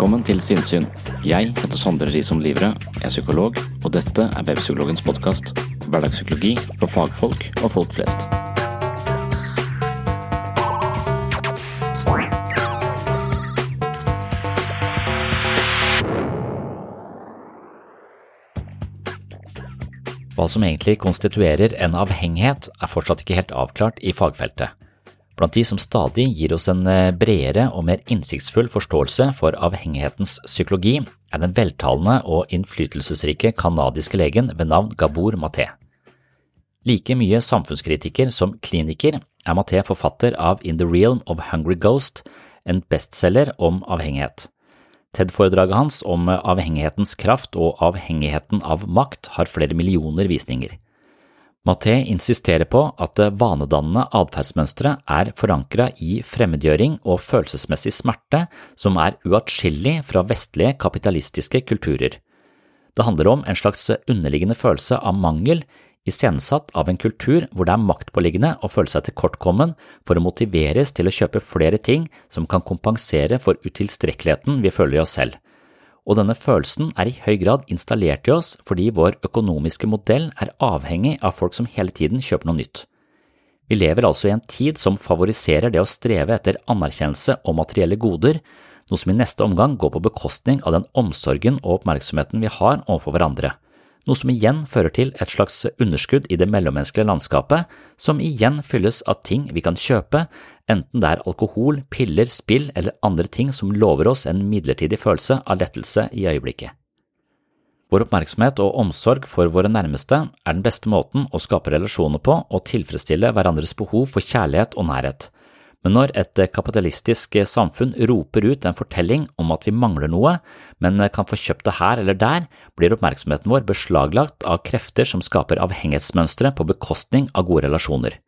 Velkommen til Sinnsyn. Jeg heter Sondre Risom Livre, er psykolog, og dette er Webpsykologens podkast. Hverdagspsykologi for fagfolk og folk flest. Hva som egentlig konstituerer en avhengighet, er fortsatt ikke helt avklart i fagfeltet. Blant de som stadig gir oss en eh, bredere og mer innsiktsfull forståelse for avhengighetens psykologi, er den veltalende og innflytelsesrike canadiske legen ved navn Gabor Maté. Like mye samfunnskritiker som kliniker er Maté forfatter av In the Realm of Hungry Ghost, en bestselger om avhengighet. TED-foredraget hans om avhengighetens kraft og avhengigheten av makt har flere millioner visninger. Maté insisterer på at det vanedannende atferdsmønsteret er forankra i fremmedgjøring og følelsesmessig smerte som er uatskillelig fra vestlige kapitalistiske kulturer. Det handler om en slags underliggende følelse av mangel, iscenesatt av en kultur hvor det er maktpåliggende å føle seg tilkortkommen for å motiveres til å kjøpe flere ting som kan kompensere for utilstrekkeligheten vi føler i oss selv og denne følelsen er i høy grad installert i oss fordi vår økonomiske modell er avhengig av folk som hele tiden kjøper noe nytt. Vi lever altså i en tid som favoriserer det å streve etter anerkjennelse og materielle goder, noe som i neste omgang går på bekostning av den omsorgen og oppmerksomheten vi har overfor hverandre noe som igjen fører til et slags underskudd i det mellommenneskelige landskapet, som igjen fylles av ting vi kan kjøpe, enten det er alkohol, piller, spill eller andre ting som lover oss en midlertidig følelse av lettelse i øyeblikket. Vår oppmerksomhet og omsorg for våre nærmeste er den beste måten å skape relasjoner på og tilfredsstille hverandres behov for kjærlighet og nærhet. Men når et kapitalistisk samfunn roper ut en fortelling om at vi mangler noe, men kan få kjøpt det her eller der, blir oppmerksomheten vår beslaglagt av krefter som skaper avhengighetsmønstre på bekostning av gode relasjoner.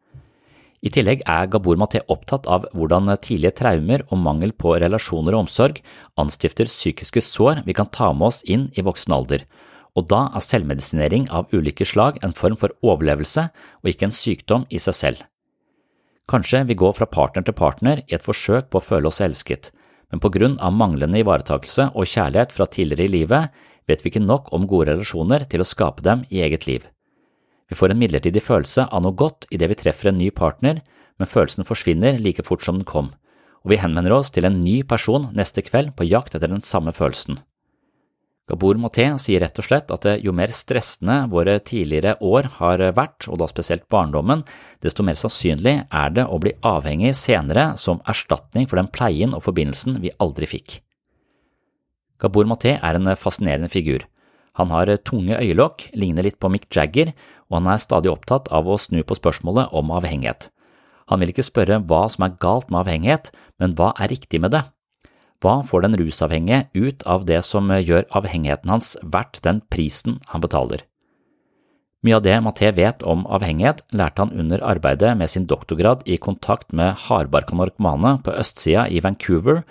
I tillegg er Gabor Maté opptatt av hvordan tidlige traumer og mangel på relasjoner og omsorg anstifter psykiske sår vi kan ta med oss inn i voksen alder, og da er selvmedisinering av ulike slag en form for overlevelse og ikke en sykdom i seg selv. Kanskje vi går fra partner til partner i et forsøk på å føle oss elsket, men på grunn av manglende ivaretakelse og kjærlighet fra tidligere i livet vet vi ikke nok om gode relasjoner til å skape dem i eget liv. Vi får en midlertidig følelse av noe godt idet vi treffer en ny partner, men følelsen forsvinner like fort som den kom, og vi henvender oss til en ny person neste kveld på jakt etter den samme følelsen. Gabor Maté sier rett og slett at jo mer stressende våre tidligere år har vært, og da spesielt barndommen, desto mer sannsynlig er det å bli avhengig senere som erstatning for den pleien og forbindelsen vi aldri fikk. Gabor Maté er en fascinerende figur. Han har tunge øyelokk, ligner litt på Mick Jagger, og han er stadig opptatt av å snu på spørsmålet om avhengighet. Han vil ikke spørre hva som er galt med avhengighet, men hva er riktig med det? Hva får den rusavhengige ut av det som gjør avhengigheten hans verdt den prisen han betaler? Mye av det Maté vet om avhengighet, lærte han under arbeidet med sin doktorgrad i kontakt med hardbarka narkomane på østsida i Vancouver,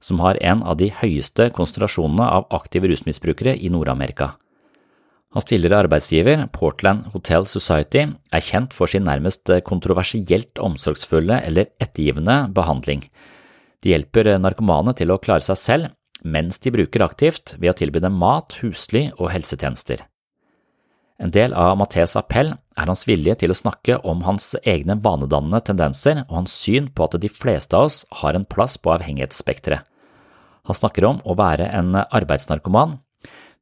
som har en av de høyeste konsentrasjonene av aktive rusmisbrukere i Nord-Amerika. Hans tidligere arbeidsgiver, Portland Hotel Society, er kjent for sin nærmest kontroversielt omsorgsfulle eller ettergivende behandling. De hjelper narkomane til å klare seg selv mens de bruker aktivt ved å tilby dem mat, husly og helsetjenester. En del av Mathés appell er hans vilje til å snakke om hans egne vanedannende tendenser og hans syn på at de fleste av oss har en plass på avhengighetsspekteret. Han snakker om å være en arbeidsnarkoman,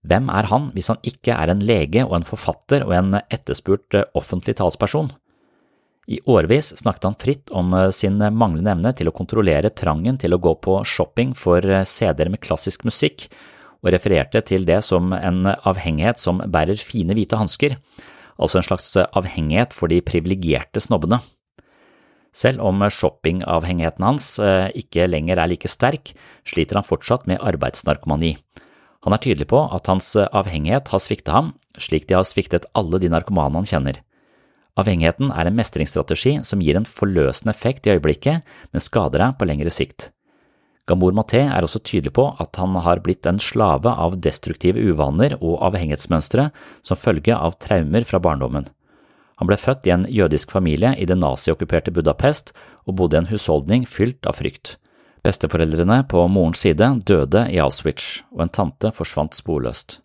hvem er han hvis han ikke er en lege og en forfatter og en etterspurt eh, offentlig talsperson? I årevis snakket han fritt om eh, sin manglende evne til å kontrollere trangen til å gå på shopping for eh, CD-er med klassisk musikk, og refererte til det som en avhengighet som bærer fine hvite hansker, altså en slags avhengighet for de privilegerte snobbene. Selv om shoppingavhengigheten hans ikke lenger er like sterk, sliter han fortsatt med arbeidsnarkomani. Han er tydelig på at hans avhengighet har sviktet ham, slik de har sviktet alle de narkomane han kjenner. Avhengigheten er en mestringsstrategi som gir en forløsende effekt i øyeblikket, men skader deg på lengre sikt. Gamor Maté er også tydelig på at han har blitt en slave av destruktive uvaner og avhengighetsmønstre som følge av traumer fra barndommen. Han ble født i en jødisk familie i det naziokkuperte Budapest og bodde i en husholdning fylt av frykt. Besteforeldrene på morens side døde i Auschwitz, og en tante forsvant sporløst.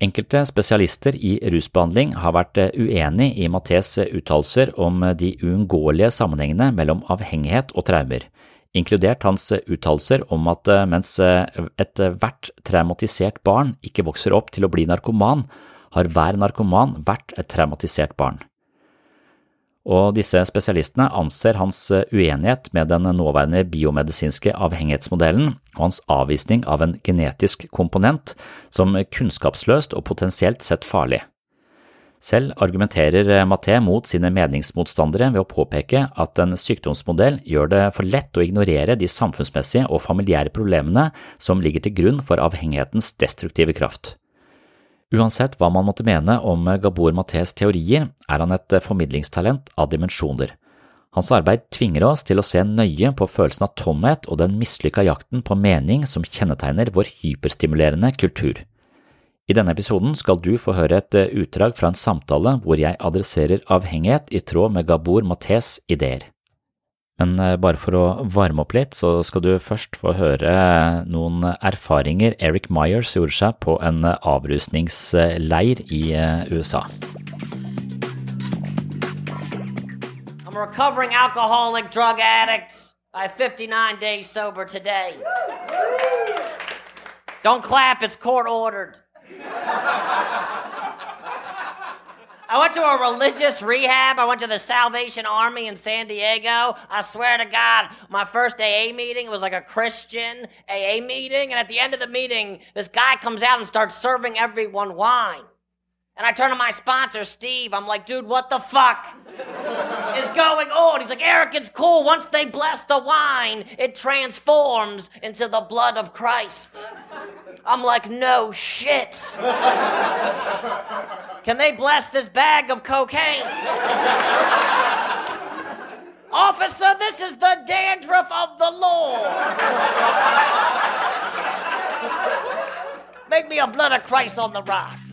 Enkelte spesialister i rusbehandling har vært uenig i Mathés uttalelser om de uunngåelige sammenhengene mellom avhengighet og traumer, inkludert hans uttalelser om at mens ethvert traumatisert barn ikke vokser opp til å bli narkoman, har hver narkoman vært et traumatisert barn og disse spesialistene anser hans eh, uenighet med den nåværende biomedisinske avhengighetsmodellen og hans avvisning av en genetisk komponent som kunnskapsløst og potensielt sett farlig. Selv argumenterer eh, Maté mot sine meningsmotstandere ved å påpeke at en sykdomsmodell gjør det for lett å ignorere de samfunnsmessige og familiære problemene som ligger til grunn for avhengighetens destruktive kraft. Uansett hva man måtte mene om Gabor Matés teorier, er han et formidlingstalent av dimensjoner. Hans arbeid tvinger oss til å se nøye på følelsen av tomhet og den mislykka jakten på mening som kjennetegner vår hyperstimulerende kultur. I denne episoden skal du få høre et utdrag fra en samtale hvor jeg adresserer avhengighet i tråd med Gabor Matés ideer. Men eh, bare for å varme opp litt, så skal du først få høre noen erfaringer Eric Myers gjorde seg på en avrusningsleir i eh, USA. I'm a recovering alcoholic drug addict. I have 59 days sober today. Don't clap, it's court ordered. I went to a religious rehab. I went to the Salvation Army in San Diego. I swear to God, my first AA meeting was like a Christian AA meeting. And at the end of the meeting, this guy comes out and starts serving everyone wine. And I turn to my sponsor, Steve. I'm like, dude, what the fuck is going on? He's like, Eric, it's cool. Once they bless the wine, it transforms into the blood of Christ. I'm like, no shit. Can they bless this bag of cocaine? Officer, this is the dandruff of the Lord. Make me a blood of Christ on the rocks.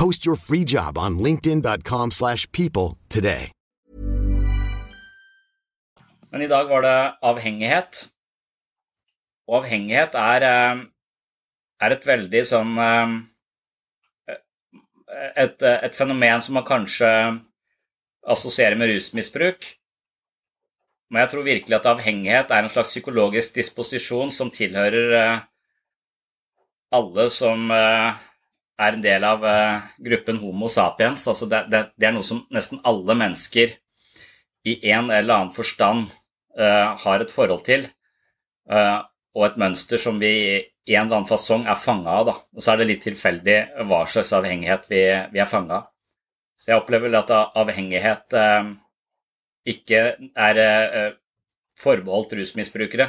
Post your free job on linkedin.com/people slash people today. Men i dag var det avhengighet. Og avhengighet er, eh, er et veldig sånn eh, et, et fenomen som man kanskje assosierer med rusmisbruk. Men jeg tror virkelig at avhengighet er en slags psykologisk disposisjon som tilhører eh, alle som er en del av gruppen Homo sapiens. Altså det, det, det er noe som nesten alle mennesker i en eller annen forstand uh, har et forhold til, uh, og et mønster som vi i en eller annen fasong er fanga av. Da. Og så er det litt tilfeldig hva slags avhengighet vi, vi er fanga av. Så jeg opplever at avhengighet ikke er forbeholdt rusmisbrukere.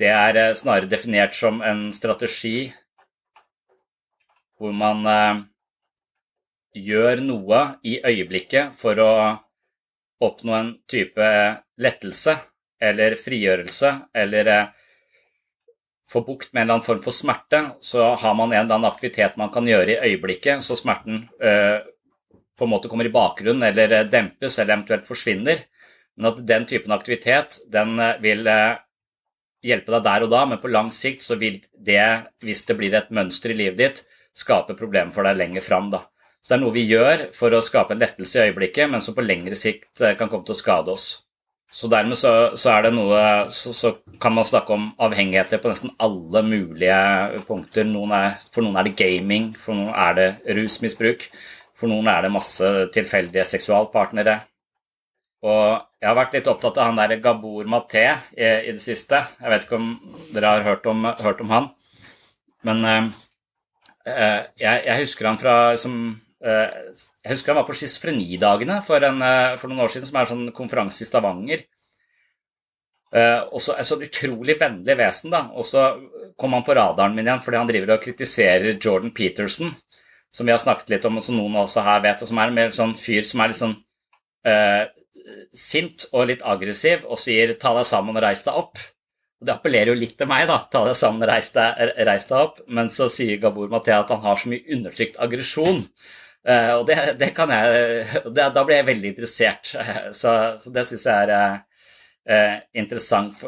Det er snarere definert som en strategi hvor man gjør noe i øyeblikket for å oppnå en type lettelse eller frigjørelse eller eh, få bukt med en eller annen form for smerte, så har man en eller annen aktivitet man kan gjøre i øyeblikket, så smerten øh, på en måte kommer i bakgrunnen eller eh, dempes eller eventuelt forsvinner. Men at den typen aktivitet den vil hjelpe deg der og da, men på lang sikt så vil det, hvis det blir et mønster i livet ditt, skape problemer for deg lenger fram. da. Så det er noe vi gjør for å skape en lettelse i øyeblikket, men som på lengre sikt eh, kan komme til å skade oss. Så dermed så, så noe så, så, kan man snakke om avhengigheter på nesten alle mulige punkter. Noen er, for noen er det gaming, for noen er det rusmisbruk, for noen er det masse tilfeldige seksualpartnere. Og jeg har vært litt opptatt av han der Gabor Maté i, i, det siste. Jeg vet ikke om dere har hørt om, hørt om han, men eh jeg, jeg, husker han fra som Eh, jeg husker han var på Schizofrenidagene for, eh, for, noen år siden, som er en sånn konferanse i Stavanger. Eh, og så Et sånn utrolig vennlig vesen, da. Og så kom han på radaren min igjen fordi han driver og kritiserer Jordan Peterson, som vi har snakket litt om, og som noen også her vet, og som er en mer sånn fyr som er litt sånn uh, sint og litt aggressiv og sier 'ta deg sammen og reis deg opp'. Det appellerer jo litt til meg, da. Ta deg sammen reis deg, reis deg opp. Men så sier Gabor Maté at han har så mye undertrykt aggresjon Uh, og det, det, kan jeg det, Da blir jeg veldig interessert. Uh, så, så, det syns jeg er uh, interessant.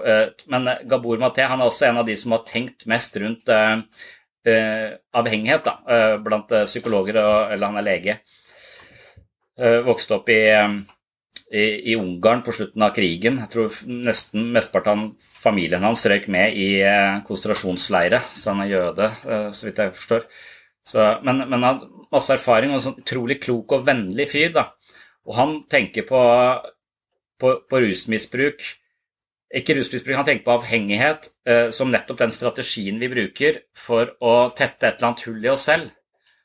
men Gabor Maté han er også en av de som har tenkt mest rundt avhengighet da, blant psykologer, og, eller han er lege. vokste opp i, i, i, Ungarn på slutten av krigen. Jeg tror nesten mesteparten av familien hans røyk med i konsentrasjonsleire, så han er jøde, så vidt jeg forstår. Så, men, han har masse erfaring og en sånn utrolig klok og vennlig fyr. da. Og han tenker på, på, på rusmisbruk Ikke rusmisbruk, han tenker på avhengighet eh, som nettopp den strategien vi bruker for å tette et eller annet hull i oss selv.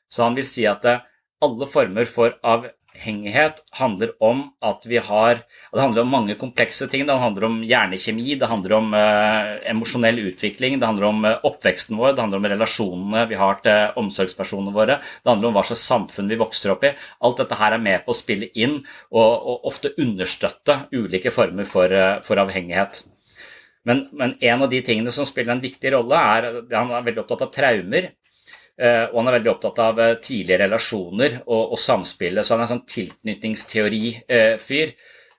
Så han vil si at eh, alle former for av, avhengighet handler om at vi har Det handler om mange komplekse ting. Det handler om hjernekjemi, det handler om eh, emosjonell utvikling, det handler om uh, oppveksten vår, det handler om relasjonene vi har til omsorgspersonene våre, det handler om hva slags samfunn vi vokser opp i. Alt dette her er med på å spille inn og, og ofte understøtte ulike former for, uh, for avhengighet. Men, men, en av de tingene som spiller en viktig rolle, er Han er veldig opptatt av traumer. Eh, og han er veldig opptatt av eh, tidlige relasjoner og, og samspillet. Så han er en sånn tilknytningsteori-fyr.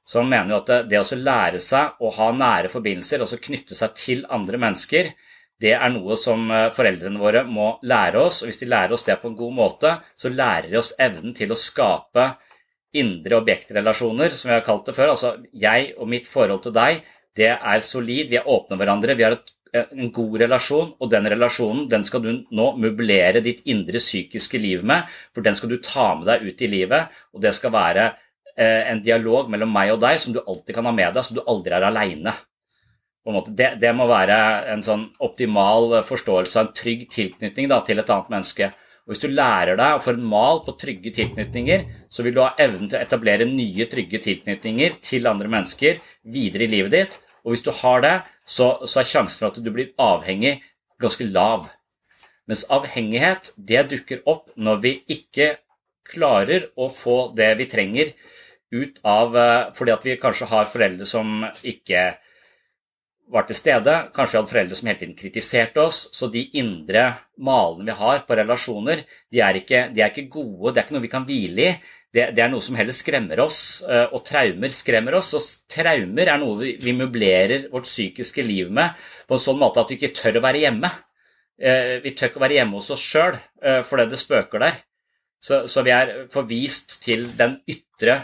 Så han mener jo at det, å lære seg å ha nære forbindelser, altså knytte seg til andre mennesker, det er noe som eh, foreldrene våre må lære oss. Og hvis de lærer oss det på en god måte, så lærer de oss evnen til å skape indre objektrelasjoner, som vi har kalt det før. Altså jeg og mitt forhold til deg, det er solid, vi er åpne hverandre, vi har et en god relasjon, og den relasjonen den skal du nå møblere ditt indre psykiske liv med, for den skal du ta med deg ut i livet, og det skal være eh, en dialog mellom meg og deg som du alltid kan ha med deg, så du aldri er aleine. Det, det, må være en sånn optimal forståelse av en trygg tilknytning da, til et annet menneske. Og Hvis du lærer deg å få en mal på trygge tilknytninger, så vil du ha evnen til å etablere nye, trygge tilknytninger til andre mennesker videre i livet ditt. Og hvis du har det, så, så er sjansen for at du blir avhengig, ganske lav. Mens avhengighet, det dukker opp når vi ikke klarer å få det vi trenger ut av eh, Fordi at vi kanskje har foreldre som ikke var til stede. Kanskje vi hadde foreldre som hele tiden kritiserte oss. Så de indre malene vi har på relasjoner, de er, ikke, de er ikke, gode. Det er ikke noe vi kan hvile i. Det, det, er noe som heller skremmer oss, eh, og traumer skremmer oss. Og traumer er noe vi, vi møblerer vårt psykiske liv med på en sånn måte at vi ikke tør å være hjemme. Eh, vi tør ikke å være hjemme hos oss sjøl eh, fordi det spøker der. Så, så vi er forvist til den ytre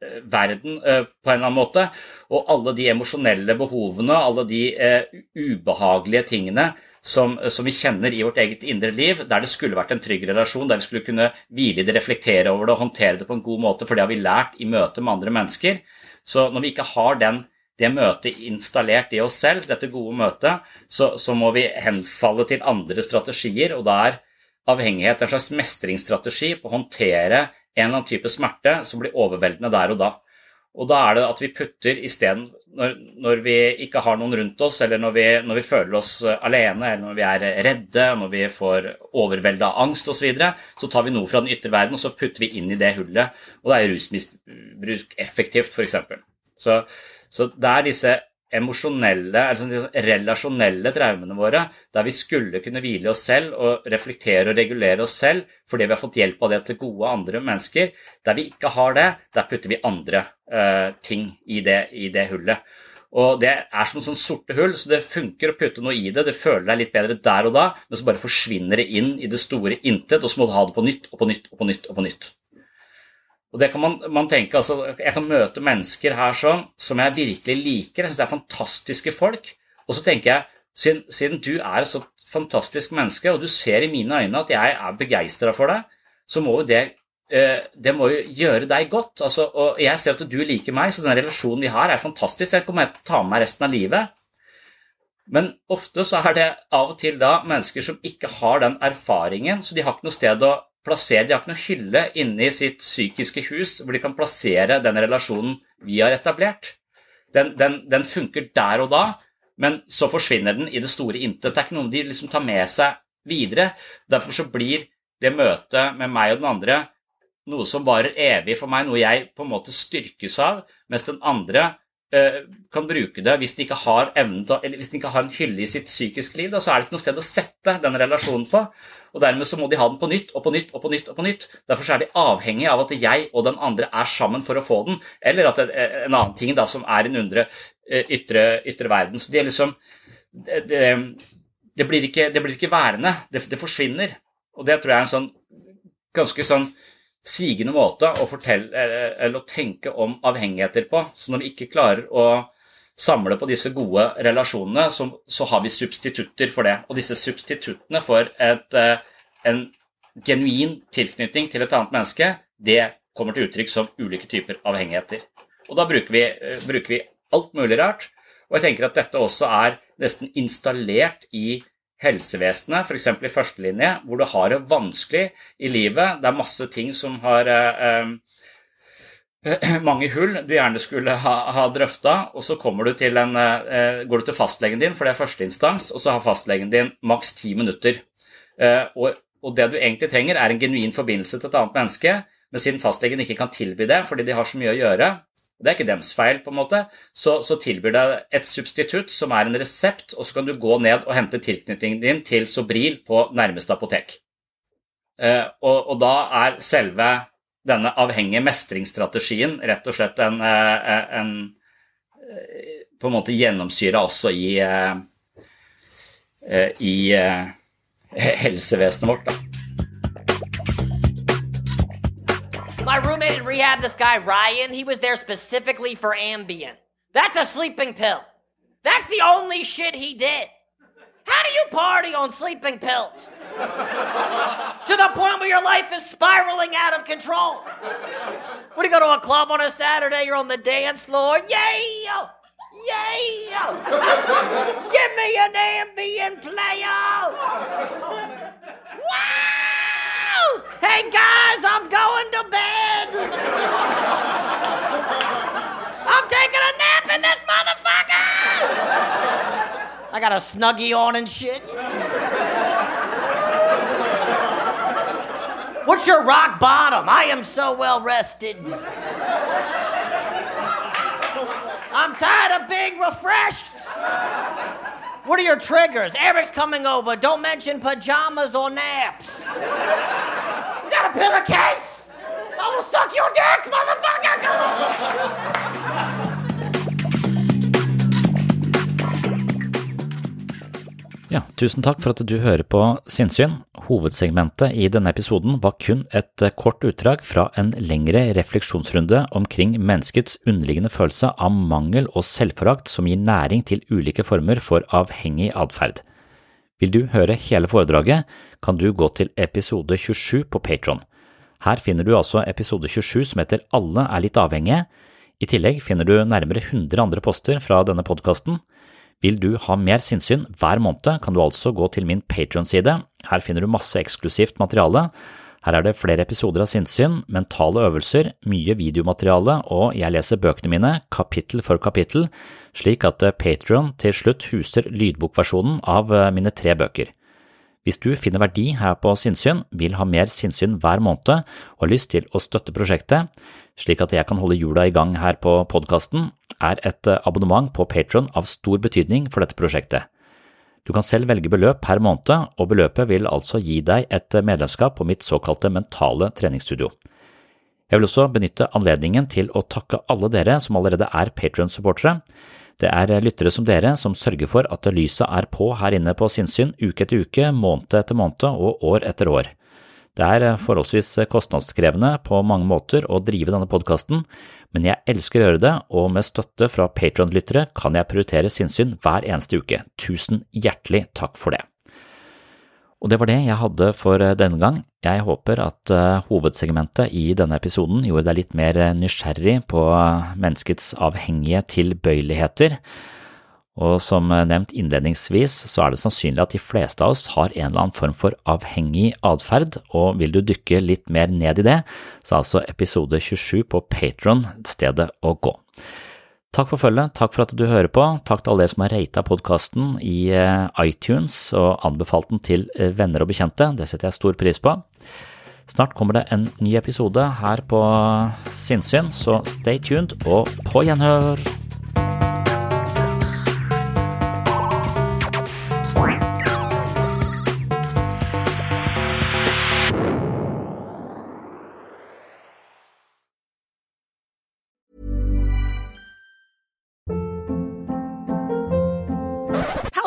verden eh, på en eller annen måte. Og alle de emosjonelle behovene, alle de eh, ubehagelige tingene som, som, vi kjenner i vårt eget indre liv, der det skulle vært en trygg relasjon, der vi skulle kunne hvile i det, reflektere over det og håndtere det på en god måte, for det har vi lært i møte med andre mennesker. Så når vi ikke har den, det møtet installert i oss selv, dette gode møtet, så, så må vi henfalle til andre strategier, og da er avhengighet en slags mestringsstrategi på å håndtere en eller annen type smerte som blir overveldende der og da. Og da er det at vi putter isteden, når, når vi ikke har noen rundt oss, eller når vi, når vi, føler oss alene, eller når vi er redde, når vi får overveldet av angst osv., så, videre, så tar vi noe fra den ytre verden og så putter vi inn i det hullet. Og da er rusmisbruk effektivt, f.eks. Så, så det er disse emosjonelle, altså de relasjonelle traumene våre, der vi skulle kunne hvile oss selv og reflektere og regulere oss selv fordi vi har fått hjelp av det til gode andre mennesker. Der vi ikke har det, der putter vi andre uh, ting i det, i det, hullet. Og Det er som sånn sorte hull, så det funker å putte noe i det. Det føler deg litt bedre der og da, men så bare forsvinner det inn i det store intet, og så må du ha det på nytt og på nytt og på nytt. og på nytt. Og det kan man, man, tenke, altså, Jeg kan møte mennesker her sånn, som jeg virkelig liker. Jeg synes det er fantastiske folk. Og så tenker jeg, siden, siden, du er et så fantastisk menneske, og du ser i mine øyne at jeg er begeistra for deg, så må jo det, eh, det må jo gjøre deg godt. Altså, og jeg ser at du liker meg, så den relasjonen vi har, er fantastisk. Jeg kommer til å ta med meg resten av livet. Men ofte så er det av og til da mennesker som ikke har den erfaringen, så de har ikke noe sted å plassere, De har ikke noe hylle inne i sitt psykiske hus hvor de kan plassere den relasjonen vi har etablert. Den, den, den, funker der og da, men så forsvinner den i det store intet. Det er ikke noe de liksom tar med seg videre. Derfor så blir det møtet med meg og den andre noe som varer evig for meg, noe jeg på en måte styrkes av, mens den andre kan bruke det hvis de ikke har til, hvis de ikke har en hylle i sitt psykiske liv, da, så er det ikke noe sted å sette den relasjonen på. og Dermed så må de ha den på nytt og på nytt og på nytt. og på nytt. Derfor er de avhengig av at jeg og den andre er sammen for å få den, eller at det er en annen ting da, som er i den eh, ytre, ytre verden. Så det er liksom det, det, blir, ikke, det blir ikke værende. Det, det forsvinner. Og det tror jeg er en sånn ganske sånn sigende måte å, fortelle, eller å tenke om avhengigheter på. Så når vi ikke klarer å samle på disse gode relasjonene, så, så har vi substitutter for det. Og disse substituttene for et, eh, en genuin tilknytning til et annet menneske, det kommer til uttrykk som ulike typer avhengigheter. Og da bruker vi, eh, bruker vi alt mulig rart. Og jeg tenker at dette også er nesten installert i helsevesenet, f.eks. i førstelinje, hvor du har det vanskelig i livet. Det er masse ting som har eh, eh, mange hull du gjerne skulle ha, ha drøfta, og så du en, eh, går du til fastlegen din, for det er førsteinstans, og så har fastlegen din maks ti minutter. Og, og, det du egentlig trenger, er en genuin forbindelse til et annet menneske, men siden fastlegen ikke kan tilby det fordi de har så mye å gjøre, det er ikke dems feil, på en måte, så, så tilbyr deg et substitutt som er en resept, og så kan du gå ned og hente tilknytningen din til Sobril på nærmeste apotek. Eh, og, og, da er selve denne avhengige mestringsstrategien rett og slett en, eh, en eh, på en måte gjennomsyra også i, i helsevesenet vårt. da. My roommate in rehab, this guy Ryan, he was there specifically for Ambien. That's a sleeping pill. That's the only shit he did. How do you party on sleeping pills? to the point where your life is spiraling out of control. When you go to a club on a Saturday, you're on the dance floor. Yeah! Yeah! Give me an ambient player! Wow! Hey guys, I'm going to bed! I'm taking a nap in this motherfucker! I got a snuggie on and shit. What's your rock bottom? I am so well rested. I'm tired of being refreshed. What are your triggers? Eric's coming over. Don't mention pajamas or naps. Is a a pillowcase? I will suck your dick, motherfucker! Come on. Ja, tusen takk for at du hører på Sinnsyn. Hovedsegmentet i denne episoden var kun et eh, kort utdrag fra en lengre refleksjonsrunde omkring menneskets underliggende følelse av mangel og selvforakt som gir næring til ulike former for avhengig atferd. Vil du høre hele foredraget, kan du gå til episode 27 på Patron. Her finner du altså episode 27 som heter Alle er litt avhengige. I tillegg finner du nærmere 100 andre poster fra denne podkasten. Vil du ha mer sinnssyn hver måned, kan du altså gå til min Patron-side. Her finner du masse eksklusivt materiale. Her er det flere episoder av sinnssyn, mentale øvelser, mye videomateriale, og jeg leser bøkene mine kapittel for kapittel, slik at Patrion til slutt huser lydbokversjonen av eh, mine tre bøker. Hvis du finner verdi her på sinnssyn, vil ha mer sinnssyn hver måned og har lyst til å støtte prosjektet, slik at jeg kan holde hjula i gang her på podkasten, er et eh, abonnement på Patron av stor betydning for dette prosjektet. Du kan selv velge beløp per måned, og beløpet vil altså gi deg et medlemskap på mitt såkalte mentale treningsstudio. Jeg vil også benytte anledningen til å takke alle dere som allerede er Patrion-supportere. Det er lyttere som dere som sørger for at lyset er på her inne på sinnssyn uke etter uke, måned etter måned og år etter år. Det er forholdsvis kostnadskrevende på mange måter å drive denne podkasten, men jeg elsker å gjøre det, og med støtte fra Patron-lyttere kan jeg prioritere sinnssyn hver eneste uke. Tusen hjertelig takk for det. Og det var det jeg hadde for denne gang. Jeg håper at hovedsegmentet i denne episoden gjorde deg litt mer nysgjerrig på menneskets avhengige tilbøyeligheter. Og som nevnt innledningsvis, så er det sannsynlig at de fleste av oss har en eller annen form for avhengig atferd, og vil du dykke litt mer ned i det, så er altså episode 27 på Patron stedet å gå. Takk for følget, takk for at du hører på, takk til alle dere som har rata podkasten i eh, iTunes og anbefalt den til eh, venner og bekjente, det setter jeg stor pris på. Snart kommer det en ny episode her på Sinnsyn, så stay tuned og på gjenhør!